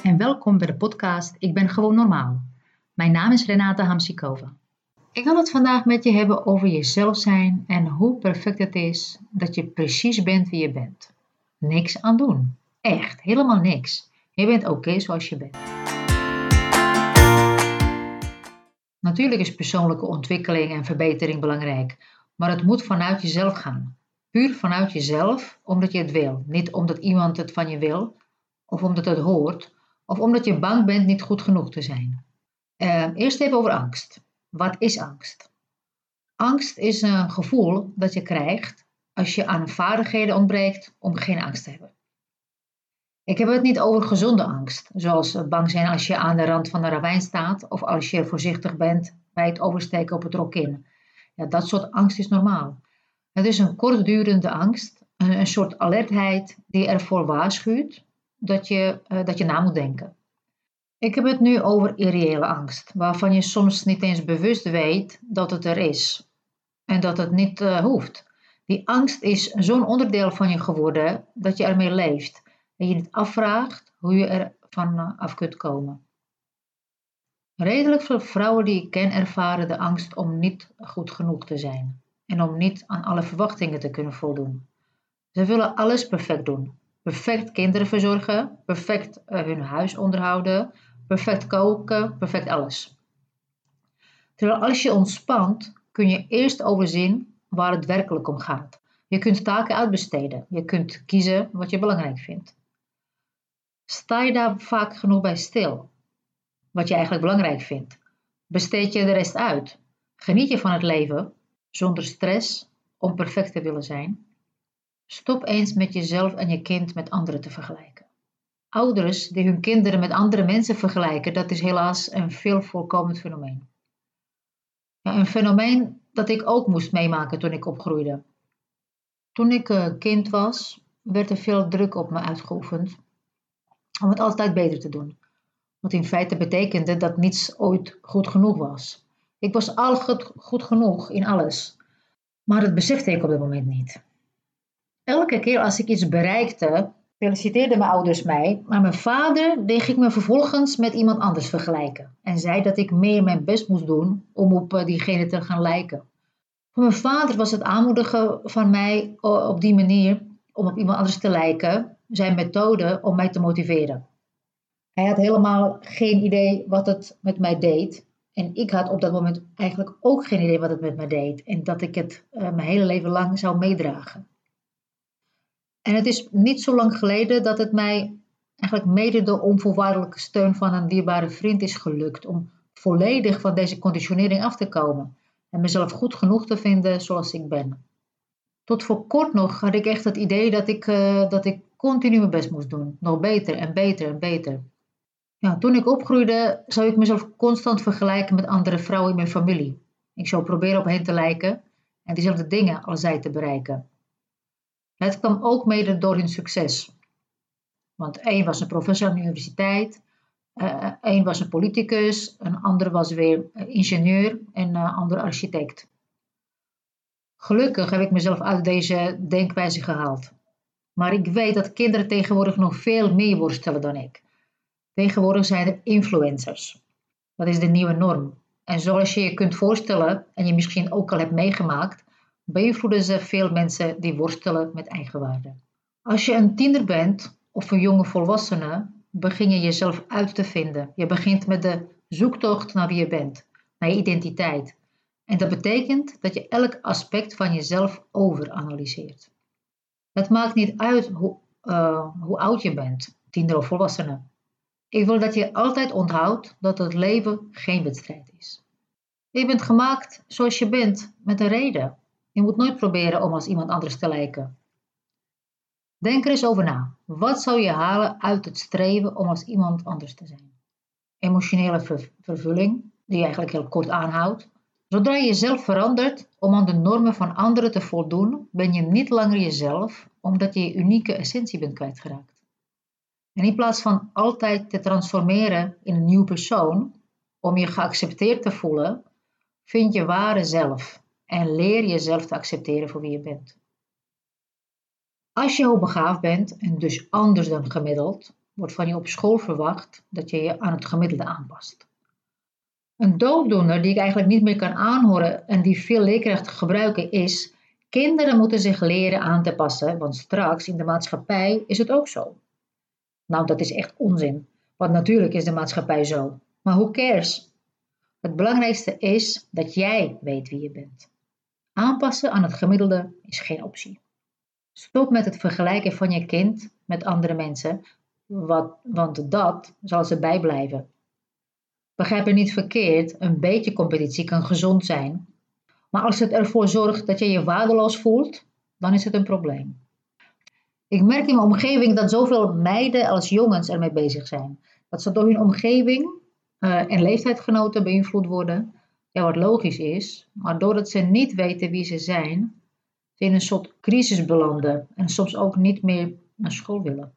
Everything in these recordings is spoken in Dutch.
En welkom bij de podcast Ik ben gewoon normaal. Mijn naam is Renata Hamsikova. Ik wil het vandaag met je hebben over jezelf zijn en hoe perfect het is dat je precies bent wie je bent. Niks aan doen. Echt, helemaal niks. Je bent oké zoals je bent. Natuurlijk is persoonlijke ontwikkeling en verbetering belangrijk, maar het moet vanuit jezelf gaan. Puur vanuit jezelf, omdat je het wil. Niet omdat iemand het van je wil, of omdat het hoort, of omdat je bang bent niet goed genoeg te zijn. Uh, eerst even over angst. Wat is angst? Angst is een gevoel dat je krijgt als je aan vaardigheden ontbreekt om geen angst te hebben. Ik heb het niet over gezonde angst, zoals bang zijn als je aan de rand van een ravijn staat of als je voorzichtig bent bij het oversteken op het rokin. Ja, dat soort angst is normaal. Het is een kortdurende angst, een, soort alertheid die ervoor waarschuwt dat je, uh, dat je na moet denken. Ik heb het nu over irreële angst, waarvan je soms niet eens bewust weet dat het er is en dat het niet uh, hoeft. Die angst is zo'n onderdeel van je geworden dat je ermee leeft en je niet afvraagt hoe je er van eh, af kunt komen. Redelijk veel vrouwen die ik ken ervaren de angst om niet goed genoeg te zijn en om niet aan alle verwachtingen te kunnen voldoen. Ze willen alles perfect doen. Perfect kinderen verzorgen, perfect uh, hun huis onderhouden, perfect koken, perfect alles. Terwijl als je ontspant, kun je eerst overzien waar het werkelijk om gaat. Je kunt taken uitbesteden. Je kunt kiezen wat je belangrijk vindt. Sta je daar vaak genoeg bij stil? Wat je eigenlijk belangrijk vindt? Besteed je de rest uit? Geniet je van het leven zonder stress om perfect te willen zijn? Stop eens met jezelf en je kind met anderen te vergelijken. Ouders die hun kinderen met andere mensen vergelijken, dat is helaas een veel voorkomend fenomeen. Ja, een fenomeen dat ik ook moest meemaken toen ik opgroeide. Toen ik een kind was, werd er veel druk op me uitgeoefend om het altijd beter te doen. Wat in feite betekende dat niets ooit goed genoeg was. Ik was al goed, goed genoeg in alles, maar dat besefte ik op dat moment niet. Elke keer als ik iets bereikte, feliciteerden mijn ouders mij, maar mijn vader deed ik me vervolgens met iemand anders vergelijken en zei dat ik meer mijn best moest doen om op eh, diegene te gaan lijken. Voor mijn vader was het aanmoedigen van mij op die manier om op iemand anders te lijken zijn methode om mij te motiveren. Hij had helemaal geen idee wat het met mij deed. En ik had op dat moment eigenlijk ook geen idee wat het met mij deed. En dat ik het uh, mijn hele leven lang zou meedragen. En het is niet zo lang geleden dat het mij eigenlijk mede door onvoorwaardelijke steun van een dierbare vriend is gelukt om volledig van deze conditionering af te komen en mezelf goed genoeg te vinden zoals ik ben. Tot voor kort nog had ik echt het idee dat ik, uh, dat ik continu mijn best moest doen. Nog beter en beter en beter. Ja, toen ik opgroeide, zou ik mezelf constant vergelijken met andere vrouwen in mijn familie. Ik zou proberen op hen te lijken en diezelfde dingen als zij te bereiken. Het kwam ook mede door hun succes. Want één was een professor aan de universiteit, uh, één was een politicus, een ander was weer ingenieur en een ander architect. Gelukkig heb ik mezelf uit deze denkwijze gehaald. Maar ik weet dat kinderen tegenwoordig nog veel meer worstelen dan ik. Tegenwoordig zijn er influencers. Dat is de nieuwe norm. En zoals je je kunt voorstellen, en je misschien ook al hebt meegemaakt, beïnvloeden ze veel mensen die worstelen met eigenwaarde. Als je een tiener bent of een jonge volwassene, begin je jezelf uit te vinden. Je begint met de zoektocht naar wie je bent, naar je identiteit. En dat betekent dat je elk aspect van jezelf overanalyseert. Het maakt niet uit hoe, uh, hoe oud je bent, tiener of volwassene. Ik wil dat je altijd onthoudt dat het leven geen wedstrijd is. Je bent gemaakt zoals je bent, met een reden. Je moet nooit proberen om als iemand anders te lijken. Denk er eens over na. Wat zou je halen uit het streven om als iemand anders te zijn? Emotionele vervulling, die je eigenlijk heel kort aanhoudt. Zodra je jezelf verandert om aan de normen van anderen te voldoen, ben je niet langer jezelf, omdat je je unieke essentie bent kwijtgeraakt. En in plaats van altijd te transformeren in een nieuw persoon, om je geaccepteerd te voelen, vind je ware zelf en leer jezelf te accepteren voor wie je bent. Als je hoogbegaafd bent en dus anders dan gemiddeld, wordt van je op school verwacht dat je je aan het gemiddelde aanpast. Een doofdoener die ik eigenlijk niet meer kan aanhoren en die veel leerkrachten gebruiken is: kinderen moeten zich leren aan te passen, want straks in de maatschappij is het ook zo. Nou, dat is echt onzin, want natuurlijk is de maatschappij zo. Maar who cares? Het belangrijkste is dat jij weet wie je bent. Aanpassen aan het gemiddelde is geen optie. Stop met het vergelijken van je kind met andere mensen, wat, want dat zal ze bijblijven. Begrijp me niet verkeerd, een beetje competitie kan gezond zijn. Maar als het ervoor zorgt dat je je waardeloos voelt, dan is het een probleem. Ik merk in mijn omgeving dat zoveel meiden als jongens ermee bezig zijn. Dat ze door hun omgeving uh, en leeftijdsgenoten beïnvloed worden. Ja, wat logisch is. Maar doordat ze niet weten wie ze zijn, ze in een soort crisis belanden. En soms ook niet meer naar school willen.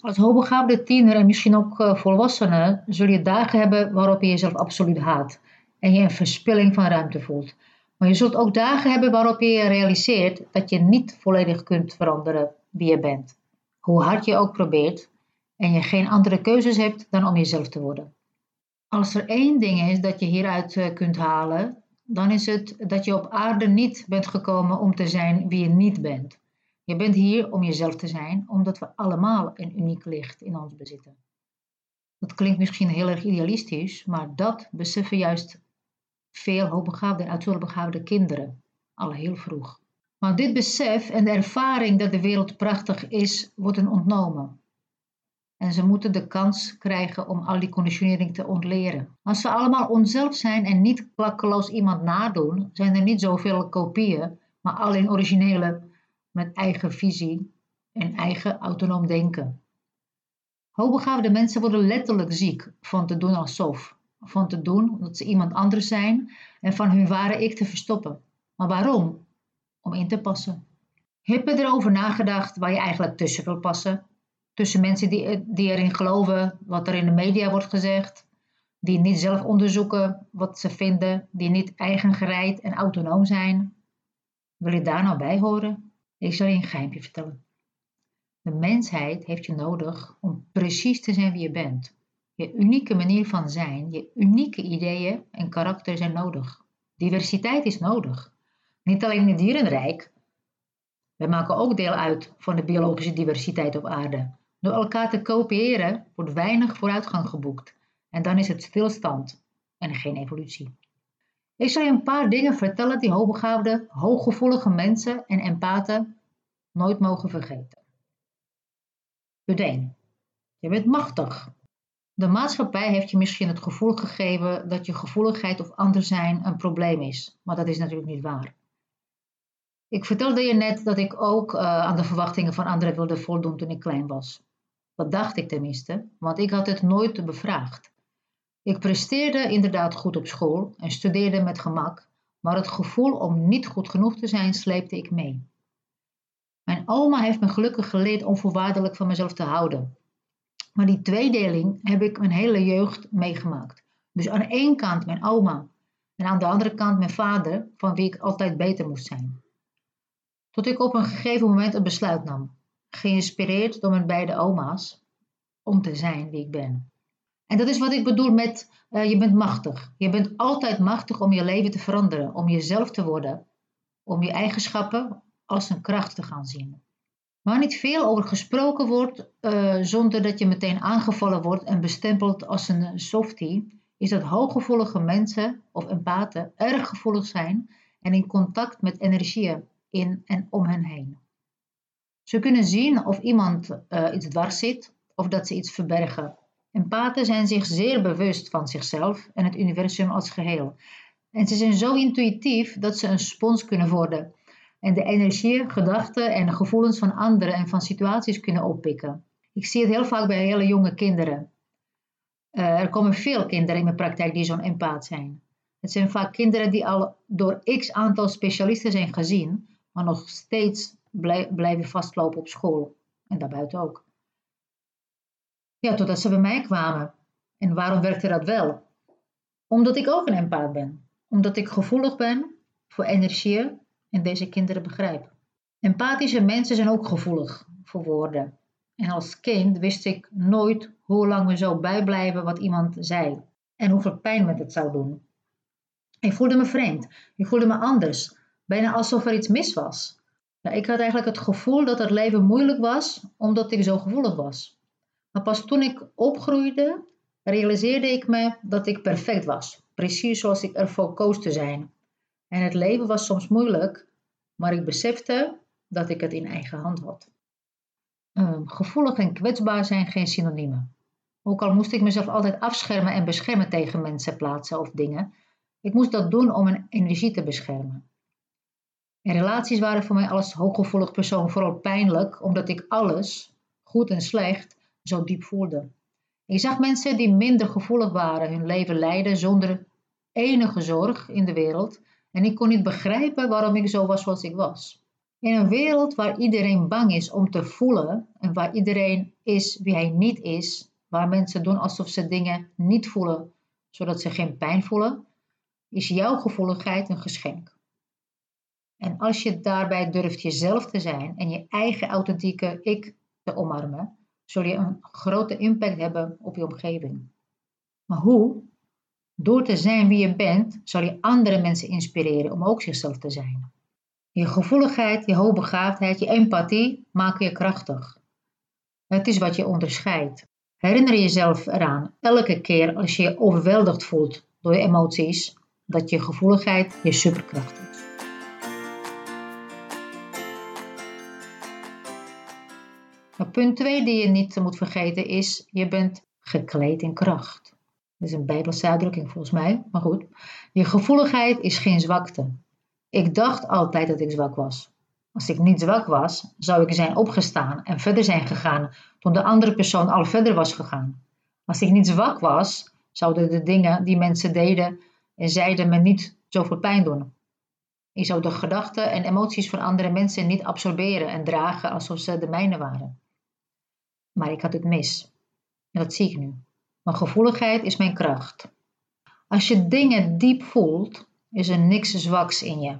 Als hoogbegaafde tiener en misschien ook uh, volwassene zul je dagen hebben waarop je jezelf absoluut haat en je een verspilling van ruimte voelt. Maar je zult ook dagen hebben waarop je realiseert dat je niet volledig kunt veranderen wie je bent. Hoe hard je ook probeert en je geen andere keuzes hebt dan om jezelf te worden. Als er één ding is dat je hieruit eh, kunt halen, dan is het dat je op aarde niet bent gekomen om te zijn wie je niet bent. Je bent hier om jezelf te zijn, omdat we allemaal een uniek licht in ons bezitten. Dat klinkt misschien heel erg idealistisch, maar dat beseffen juist veel hoogbegaafde en uitzonderbegaafde kinderen, al heel vroeg. Maar dit besef en de ervaring dat de wereld prachtig is, wordt hen ontnomen. En ze moeten de kans krijgen om al die conditionering te ontleren. Als ze allemaal onszelf zijn en niet klakkeloos iemand nadoen, zijn er niet zoveel kopieën, maar alleen originele met eigen visie en eigen autonoom denken. Hoogbegaafde mensen worden letterlijk ziek van te doen alsof, van te doen omdat ze iemand anders zijn en van hun ware ik te verstoppen. Maar waarom? Om in te passen. Heb je erover nagedacht waar je eigenlijk tussen wil passen? Tussen mensen die, die erin geloven wat er in de media wordt gezegd, die niet zelf onderzoeken wat ze vinden, die niet eigengereid en autonoom zijn. Wil je daar nou bij horen? Ik zal je een geheimje vertellen. De mensheid heeft je nodig om precies te zijn wie je bent. Je unieke manier van zijn, je unieke ideeën en karakter zijn nodig. Diversiteit is nodig. Niet alleen in het dierenrijk. We maken ook deel uit van de biologische diversiteit op aarde. Door elkaar te kopiëren wordt weinig vooruitgang geboekt. En dan is het stilstand en geen evolutie. Ik zal je een paar dingen vertellen die hoogbegaafde, hooggevoelige mensen en empathen nooit mogen vergeten. Punt 1. Je bent machtig. De maatschappij heeft je misschien het gevoel gegeven dat je gevoeligheid of anders zijn een probleem is, maar dat is natuurlijk niet waar. Ik vertelde je net dat ik ook uh, aan de verwachtingen van anderen wilde voldoen toen ik klein was. Dat dacht ik tenminste, want ik had het nooit bevraagd. Ik presteerde inderdaad goed op school en studeerde met gemak, maar het gevoel om niet goed genoeg te zijn sleepte ik mee. Mijn oma heeft me gelukkig geleerd om voorwaardelijk van mezelf te houden. Maar die tweedeling heb ik mijn hele jeugd meegemaakt. Dus aan de ene kant mijn oma en aan de andere kant mijn vader, van wie ik altijd beter moest zijn. Tot ik op een gegeven moment een besluit nam, geïnspireerd door mijn beide oma's, om te zijn wie ik ben. En dat is wat ik bedoel met uh, je bent machtig. Je bent altijd machtig om je leven te veranderen, om jezelf te worden, om je eigenschappen als een kracht te gaan zien. Waar niet veel over gesproken wordt, uh, zonder dat je meteen aangevallen wordt en bestempeld als een softie, is dat hooggevoelige mensen of empathen erg gevoelig zijn en in contact met energieën in en om hen heen. Ze kunnen zien of iemand uh, iets dwars zit of dat ze iets verbergen Empathen zijn zich zeer bewust van zichzelf en het universum als geheel. En ze zijn zo intuïtief dat ze een spons kunnen worden en de energie, gedachten en gevoelens van anderen en van situaties kunnen oppikken. Ik zie het heel vaak bij hele jonge kinderen. Uh, er komen veel kinderen in mijn praktijk die zo'n empaat zijn. Het zijn vaak kinderen die al door x aantal specialisten zijn gezien, maar nog steeds blijven vastlopen op school en daarbuiten ook. Ja, totdat ze bij mij kwamen. En waarom werkte dat wel? Omdat ik ook een empaat ben. Omdat ik gevoelig ben voor energie en deze kinderen begrijp. Empathische mensen zijn ook gevoelig voor woorden. En als kind wist ik nooit hoe lang me zou bijblijven wat iemand zei en hoeveel pijn me het zou doen. Ik voelde me vreemd, ik voelde me anders, bijna alsof er iets mis was. Ja, ik had eigenlijk het gevoel dat het leven moeilijk was omdat ik zo gevoelig was. Maar pas toen ik opgroeide, realiseerde ik me dat ik perfect was, precies zoals ik ervoor koos te zijn. En het leven was soms moeilijk, maar ik besefte dat ik het in eigen hand had. Um, gevoelig en kwetsbaar zijn geen synoniemen. Ook al moest ik mezelf altijd afschermen en beschermen tegen mensen, plaatsen of dingen, ik moest dat doen om mijn energie te beschermen. En relaties waren voor mij als hooggevoelig persoon vooral pijnlijk, omdat ik alles, goed en slecht, zo diep voelde. Ik zag mensen die minder gevoelig waren hun leven leiden zonder enige zorg in de wereld en ik kon niet begrijpen waarom ik zo was zoals ik was. In een wereld waar iedereen bang is om te voelen en waar iedereen is wie hij niet is, waar mensen doen alsof ze dingen niet voelen zodat ze geen pijn voelen, is jouw gevoeligheid een geschenk. En als je daarbij durft jezelf te zijn en je eigen authentieke ik te omarmen, zul je een grote impact hebben op je omgeving. Maar hoe? Door te zijn wie je bent, zal je andere mensen inspireren om ook zichzelf te zijn. Je gevoeligheid, je hoogbegaafdheid, je empathie maken je krachtig. Het is wat je onderscheidt. Herinner jezelf eraan, elke keer als je je overweldigd voelt door je emoties, dat je gevoeligheid je superkracht is. Punt 2 die je niet moet vergeten is, je bent gekleed in kracht. Dat is een bijbelse uitdrukking volgens mij, maar goed. Je gevoeligheid is geen zwakte. Ik dacht altijd dat ik zwak was. Als ik niet zwak was, zou ik zijn opgestaan en verder zijn gegaan toen de andere persoon al verder was gegaan. Als ik niet zwak was, zouden de dingen die mensen deden en zeiden me niet zoveel pijn doen. Ik zou de gedachten en emoties van andere mensen niet absorberen en dragen alsof ze de mijne waren. Maar ik had het mis. En dat zie ik nu. Mijn gevoeligheid is mijn kracht. Als je dingen diep voelt, is er niks zwaks in je.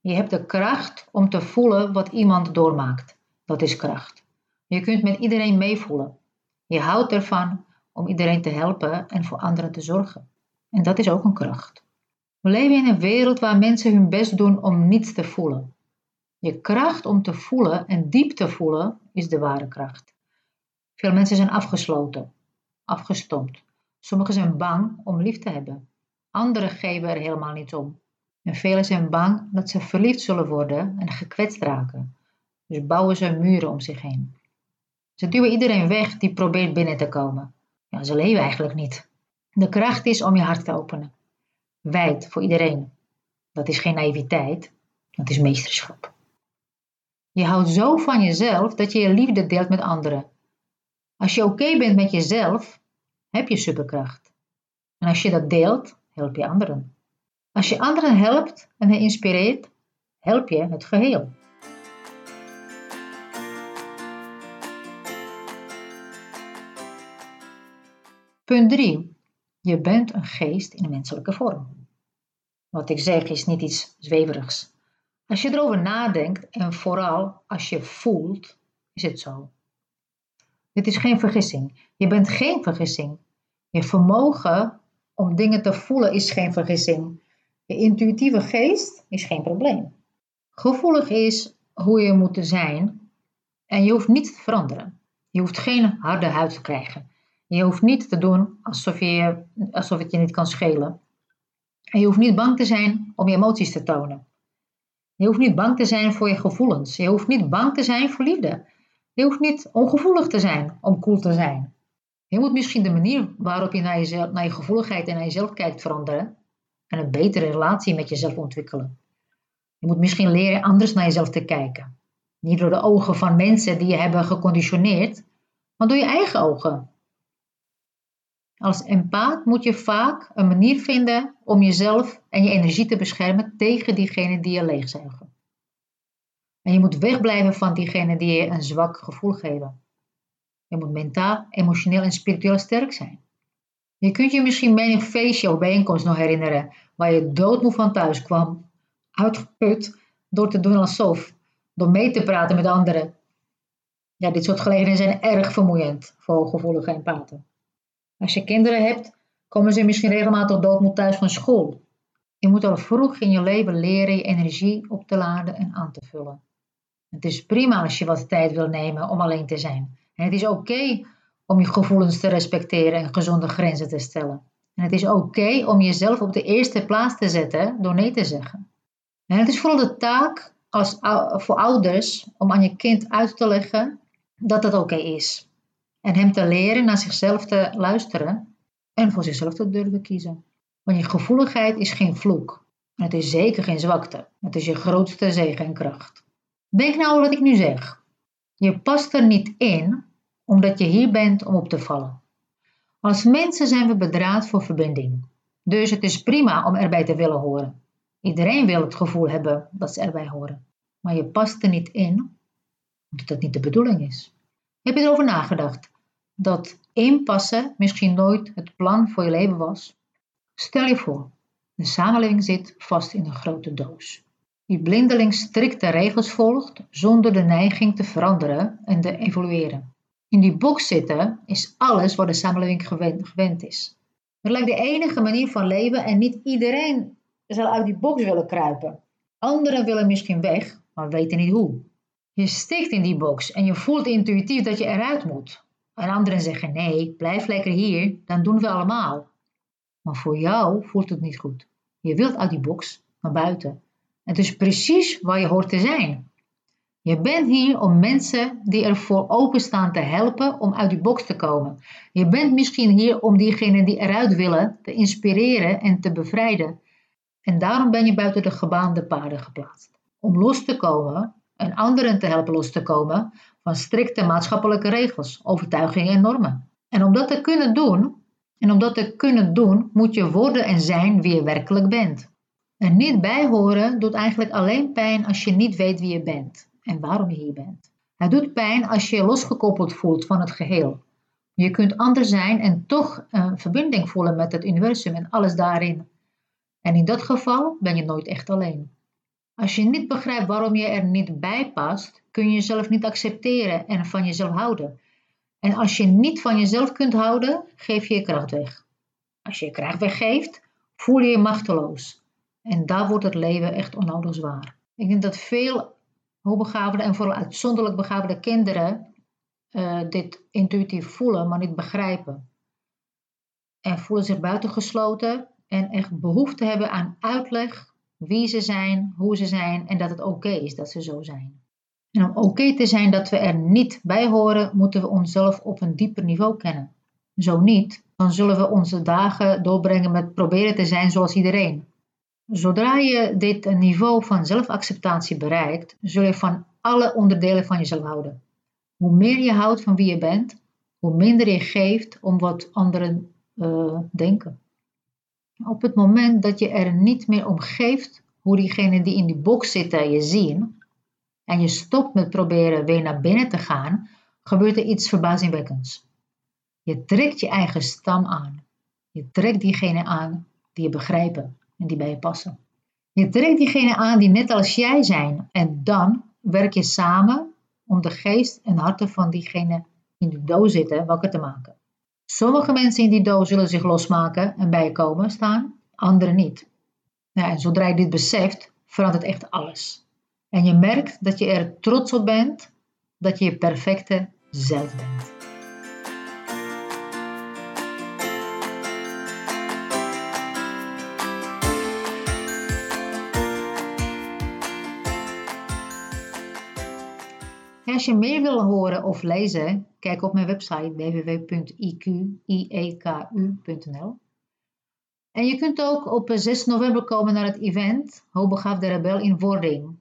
Je hebt de kracht om te voelen wat iemand doormaakt. Dat is kracht. Je kunt met iedereen meevoelen. Je houdt ervan om iedereen te helpen en voor anderen te zorgen. En dat is ook een kracht. We leven in een wereld waar mensen hun best doen om niets te voelen. Je kracht om te voelen en diep te voelen is de ware kracht. Veel mensen zijn afgesloten, afgestompt. Sommigen zijn bang om lief te hebben. Anderen geven er helemaal niet om. En velen zijn bang dat ze verliefd zullen worden en gekwetst raken. Dus bouwen ze muren om zich heen. Ze duwen iedereen weg die probeert binnen te komen. Ja, ze leven eigenlijk niet. De kracht is om je hart te openen. Wijd voor iedereen. Dat is geen naïviteit, dat is meesterschap. Je houdt zo van jezelf dat je je liefde deelt met anderen. Als je oké bent met jezelf, heb je superkracht. En als je dat deelt, help je anderen. Als je anderen helpt en inspireert, help je het geheel. Punt 3. Je bent een geest in menselijke vorm. Wat ik zeg is niet iets zweverigs. Als je erover nadenkt en vooral als je voelt, is het zo. Dit is geen vergissing. Je bent geen vergissing. Je vermogen om dingen te voelen is geen vergissing. Je intuïtieve geest is geen probleem. Gevoelig is hoe je moet zijn en je hoeft niet te veranderen. Je hoeft geen harde huid te krijgen. Je hoeft niet te doen alsof, je, alsof het je niet kan schelen. En je hoeft niet bang te zijn om je emoties te tonen. Je hoeft niet bang te zijn voor je gevoelens. Je hoeft niet bang te zijn voor liefde. Je hoeft niet ongevoelig te zijn om cool te zijn. Je moet misschien de manier waarop je naar, jezelf, naar je gevoeligheid en naar jezelf kijkt veranderen en een betere relatie met jezelf ontwikkelen. Je moet misschien leren anders naar jezelf te kijken. Niet door de ogen van mensen die je hebben geconditioneerd, maar door je eigen ogen. Als empaat moet je vaak een manier vinden om jezelf en je energie te beschermen tegen diegenen die je leegzuigen. En je moet wegblijven van diegenen die je een zwak gevoel geven. Je moet mentaal, emotioneel en spiritueel sterk zijn. Je kunt je misschien menig feestje of bijeenkomst nog herinneren waar je doodmoe van thuis kwam, uitgeput door te doen alsof, door mee te praten met anderen. Ja, dit soort gelegenheden zijn erg vermoeiend voor hooggevoelige empathen. Als je kinderen hebt, komen ze misschien regelmatig doodmoed thuis van school. Je moet al vroeg in je leven leren je energie op te laden en aan te vullen. Het is prima als je wat tijd wil nemen om alleen te zijn. En het is oké om je gevoelens te respecteren en gezonde grenzen te stellen. En het is oké om jezelf op de eerste plaats te zetten door nee te zeggen. En het is vooral de taak als, voor ouders om aan je kind uit te leggen dat het oké is. En hem te leren naar zichzelf te luisteren en voor zichzelf te durven kiezen. Want je gevoeligheid is geen vloek. En het is zeker geen zwakte. Het is je grootste zegen en kracht. Denk nou wat ik nu zeg. Je past er niet in omdat je hier bent om op te vallen. Als mensen zijn we bedraad voor verbinding. Dus het is prima om erbij te willen horen. Iedereen wil het gevoel hebben dat ze erbij horen. Maar je past er niet in omdat dat niet de bedoeling is. Heb je erover nagedacht dat inpassen misschien nooit het plan voor je leven was? Stel je voor, de samenleving zit vast in een grote doos. Die blindeling strikte regels volgt zonder de neiging te veranderen en te evolueren. In die box zitten is alles wat de samenleving gewend, is. Het lijkt de enige manier van leven en niet iedereen zal uit die box willen kruipen. Anderen willen misschien weg, maar weten niet hoe. Je stikt in die box en je voelt intuïtief dat je eruit moet. En anderen zeggen nee, blijf lekker hier, dan doen we allemaal. Maar voor jou voelt het niet goed. Je wilt uit die box naar buiten. Het is precies waar je hoort te zijn. Je bent hier om mensen die ervoor openstaan te helpen om uit die box te komen. Je bent misschien hier om diegenen die eruit willen te inspireren en te bevrijden. En daarom ben je buiten de gebaande paden geplaatst. Om los te komen en anderen te helpen los te komen van strikte maatschappelijke regels, overtuigingen en normen. En om dat te kunnen doen, en om dat te kunnen doen, moet je worden en zijn wie je werkelijk bent. En niet bijhoren doet eigenlijk alleen pijn als je niet weet wie je bent en waarom je hier bent. Het doet pijn als je je losgekoppeld voelt van het geheel. Je kunt anders zijn en toch een verbinding voelen met het universum en alles daarin. En in dat geval ben je nooit echt alleen. Als je niet begrijpt waarom je er niet bij past, kun je jezelf niet accepteren en van jezelf houden. En als je niet van jezelf kunt houden, geef je je kracht weg. Als je je kracht weggeeft, voel je je machteloos. En daar wordt het leven echt onnodig zwaar. Ik denk dat veel hoogbegaafde en vooral uitzonderlijk begaafde kinderen uh, dit intuïtief voelen, maar niet begrijpen. En voelen zich buitengesloten en echt behoefte hebben aan uitleg wie ze zijn, hoe ze zijn en dat het oké is dat ze zo zijn. En om oké te zijn dat we er niet bij horen, moeten we onszelf op een dieper niveau kennen. Zo niet, dan zullen we onze dagen doorbrengen met proberen te zijn zoals iedereen. Zodra je dit niveau van zelfacceptatie bereikt, zul je van alle onderdelen van jezelf houden. Hoe meer je houdt van wie je bent, hoe minder je geeft om wat anderen uh, denken. Op het moment dat je er niet meer om geeft hoe diegenen die in die box zitten je zien, en je stopt met proberen weer naar binnen te gaan, gebeurt er iets verbazingwekkends. Je trekt je eigen stam aan. Je trekt diegenen aan die je begrijpen en die bij je passen. Je trekt diegenen aan die net als jij zijn en dan werk je samen om de geest en harten van diegenen in de doos zitten wakker te maken. Sommige mensen in die doos zullen zich losmaken en bij je komen staan, anderen niet. Ja, en zodra je dit beseft, verandert echt alles. En je merkt dat je er trots op bent dat je je perfecte zelf bent. Als je meer wil horen of lezen, kijk op mijn website www.iqieku.nl. En je kunt ook op 6 november komen naar het event Hoogbegaafde Rebel in Wording.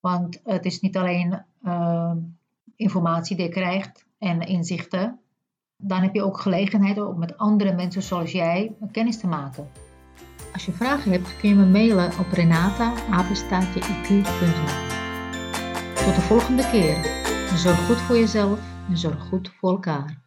Want het is niet alleen uh, informatie die je krijgt en inzichten. Dan heb je ook gelegenheid om met andere mensen zoals jij kennis te maken. Als je vragen hebt, kun je me mailen op renata.apenstaatjeiq.nl Tot de volgende keer. Zorg goed voor jezelf en zorg goed voor elkaar.